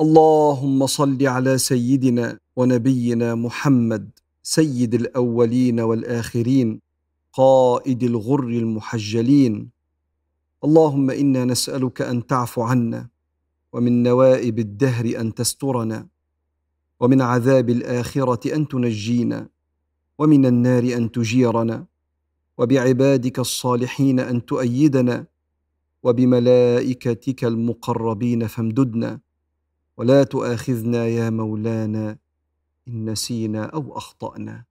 اللهم صل على سيدنا ونبينا محمد سيد الأولين والآخرين قائد الغر المحجلين. اللهم إنا نسألك أن تعفو عنا ومن نوائب الدهر أن تسترنا ومن عذاب الآخرة أن تنجينا ومن النار أن تجيرنا وبعبادك الصالحين أن تؤيدنا وبملائكتك المقربين فامددنا. ولا تؤاخذنا يا مولانا إن نسينا أو أخطأنا.